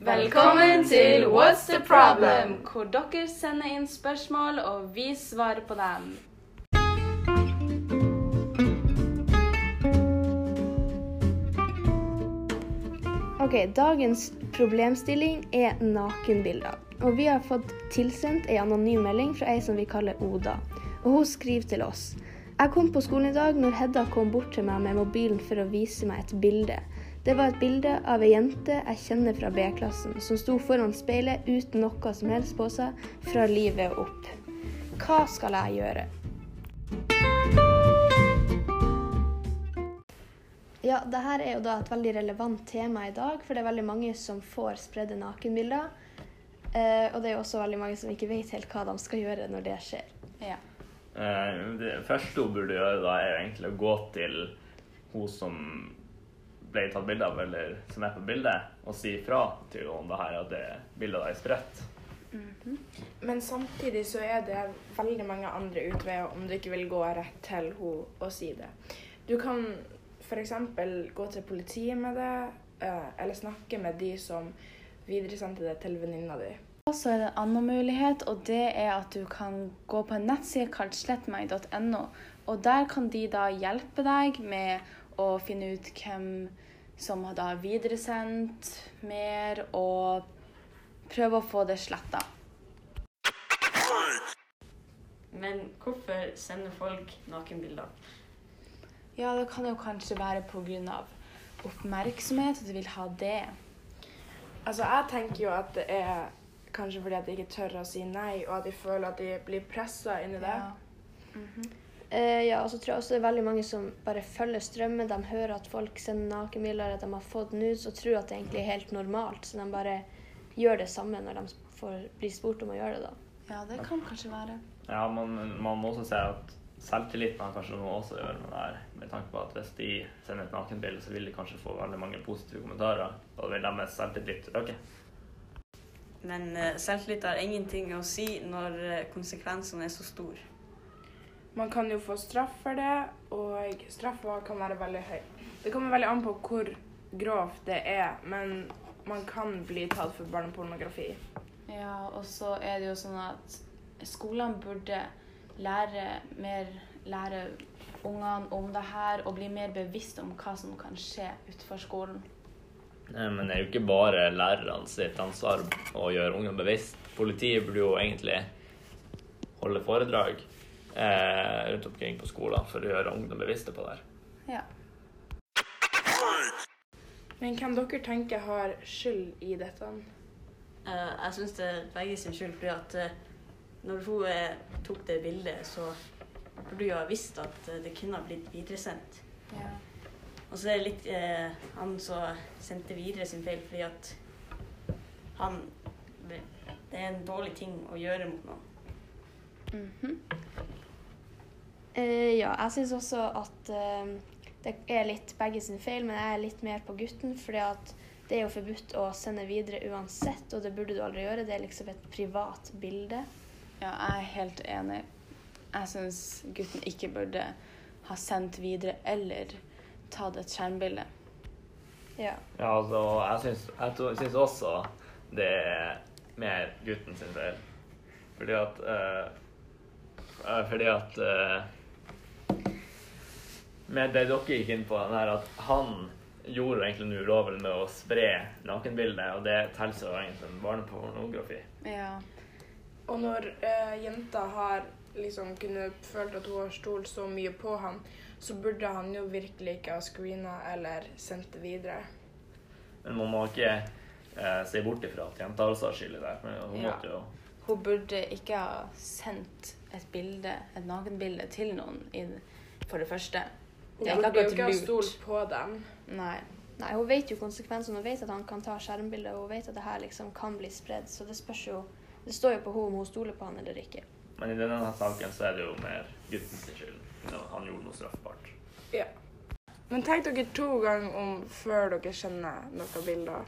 Velkommen til What's the problem? Hvor dere sender inn spørsmål, og vi svarer på dem. Ok, Dagens problemstilling er nakenbilder. Og vi har fått tilsendt ei anonym melding fra ei som vi kaller Oda. Og hun skriver til oss. Jeg kom på skolen i dag når Hedda kom bort til meg med mobilen for å vise meg et bilde. Det var et bilde av ei jente jeg kjenner fra B-klassen, som sto foran speilet uten noe som helst på seg, fra livet opp. Hva skal jeg gjøre? Ja, det her er jo da et veldig relevant tema i dag, for det er veldig mange som får spredde nakenbilder. Eh, og det er jo også veldig mange som ikke vet helt hva de skal gjøre når det skjer. Ja. Eh, Det første hun burde gjøre, da, er jo egentlig å gå til hun som ble tatt bilde av, eller som er på bildet, og si ifra til om det her at det bildet er spredt. Men samtidig så er det veldig mange andre utveier om du ikke vil gå rett til henne og si det. Du kan f.eks. gå til politiet med det, eh, eller snakke med de som videresendte det til venninna di. Og så er det en annen mulighet, og det er at du kan gå på en nettside kalt slettmeg.no. Og der kan de da hjelpe deg med å finne ut hvem som har da videresendt mer, og prøve å få det sletta. Men hvorfor sender folk nakenbilder? Ja, det kan jo kanskje være pga. oppmerksomhet, at du vil ha det. Altså, jeg tenker jo at det er kanskje fordi at de ikke tør å si nei, og at de føler at de blir pressa inn i det. Ja. Eh, ja, og så tror jeg også det er veldig mange som bare følger strømmen. De hører at folk sender nakenbilder, at de har fått nudes, og tror at det egentlig er helt normalt. Så de bare gjør det samme når de får, blir spurt om å gjøre det. da. ja, det kan kanskje være. Ja, man, man må også se at selvtilliten har kanskje noe også å gjøre med det her. Med tanke på at hvis de sender et nakenbilde, så vil de kanskje få veldig mange positive kommentarer. Og da vil deres selvtillit øke. Men eh, selvtillit har ingenting å si når eh, konsekvensene er så store. Man kan jo få straff for det, og straffa kan være veldig høy. Det kommer veldig an på hvor grovt det er, men man kan bli tatt for barnepornografi. Ja, og så er det jo sånn at skolene burde lære mer Lære ungene om det her og bli mer bevisst om hva som kan skje utenfor skolen. Nei, Men det er jo ikke bare lærerne sitt ansvar å gjøre ungene bevisst. Politiet burde jo egentlig holde foredrag eh, rundt omkring på skolen for å gjøre ungdom bevisste på det her. Ja. Men hvem dere tenker har skyld i dette? Uh, jeg syns det er begge sin skyld, fordi at uh, når hun uh, tok det bildet, så burde hun ha visst at det kunne ha blitt videresendt. ja. Og så er det litt han som sendte videre sin feil, fordi at han Det er en dårlig ting å gjøre mot noen. Mhm. Eh, ja, jeg syns også at uh, det er litt begge sin feil, men jeg er litt mer på gutten. For det er jo forbudt å sende videre uansett, og det burde du aldri gjøre. Det er liksom et privat bilde. Ja, jeg er helt enig. Jeg syns gutten ikke burde ha sendt videre eller tatt et skjermbilde. Ja. Ja, altså, jeg syns, jeg to- syns også det er mer gutten sin feil. Fordi at eh, eh, Fordi at eh, Med det dere gikk inn på, den her at han gjorde egentlig noe ulovlig med å spre nakenbildet, og det teller jo egentlig som barnepornografi. Ja. Og når uh, jenta har liksom kunne følt at hun har stolt så mye på han, så burde han jo virkelig ikke ha screena eller sendt det videre. Men man må ikke eh, se bort ifra at jenta også har skyld i det. Men hun Ja. måtte jo Hun burde ikke ha sendt et bilde, et nakenbilde til noen i, for det første. Hun Det er ikke jo akkurat ikke lurt. stolt på dem. Nei. Nei, hun vet jo konsekvensene. Hun vet at han kan ta skjermbilder, og hun vet at det her liksom kan bli spredd. Så det spørs jo Det står jo på henne om hun stoler på han eller ikke. Men i denne saken så er det jo mer gutten sin skyld. Han gjorde noe straffbart. Ja. Men tenk dere to ganger om før dere skjønner noen bilder.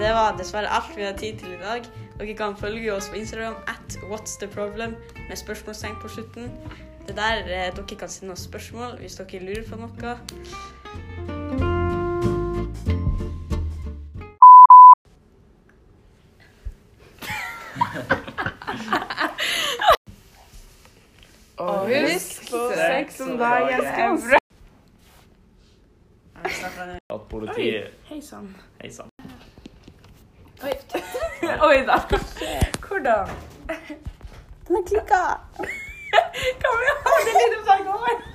Det var dessverre alt vi har tid til i dag. Dere kan følge oss på Instagram at what's the problem med spørsmålstegn på slutten. det der eh, dere kan sende oss spørsmål hvis dere lurer på noe. Og husk på sex om dagen er bra. At politiet Hei sann. Hei sann. Oi da. Hvordan? Den har klikka! Kan vi ha det litt om går?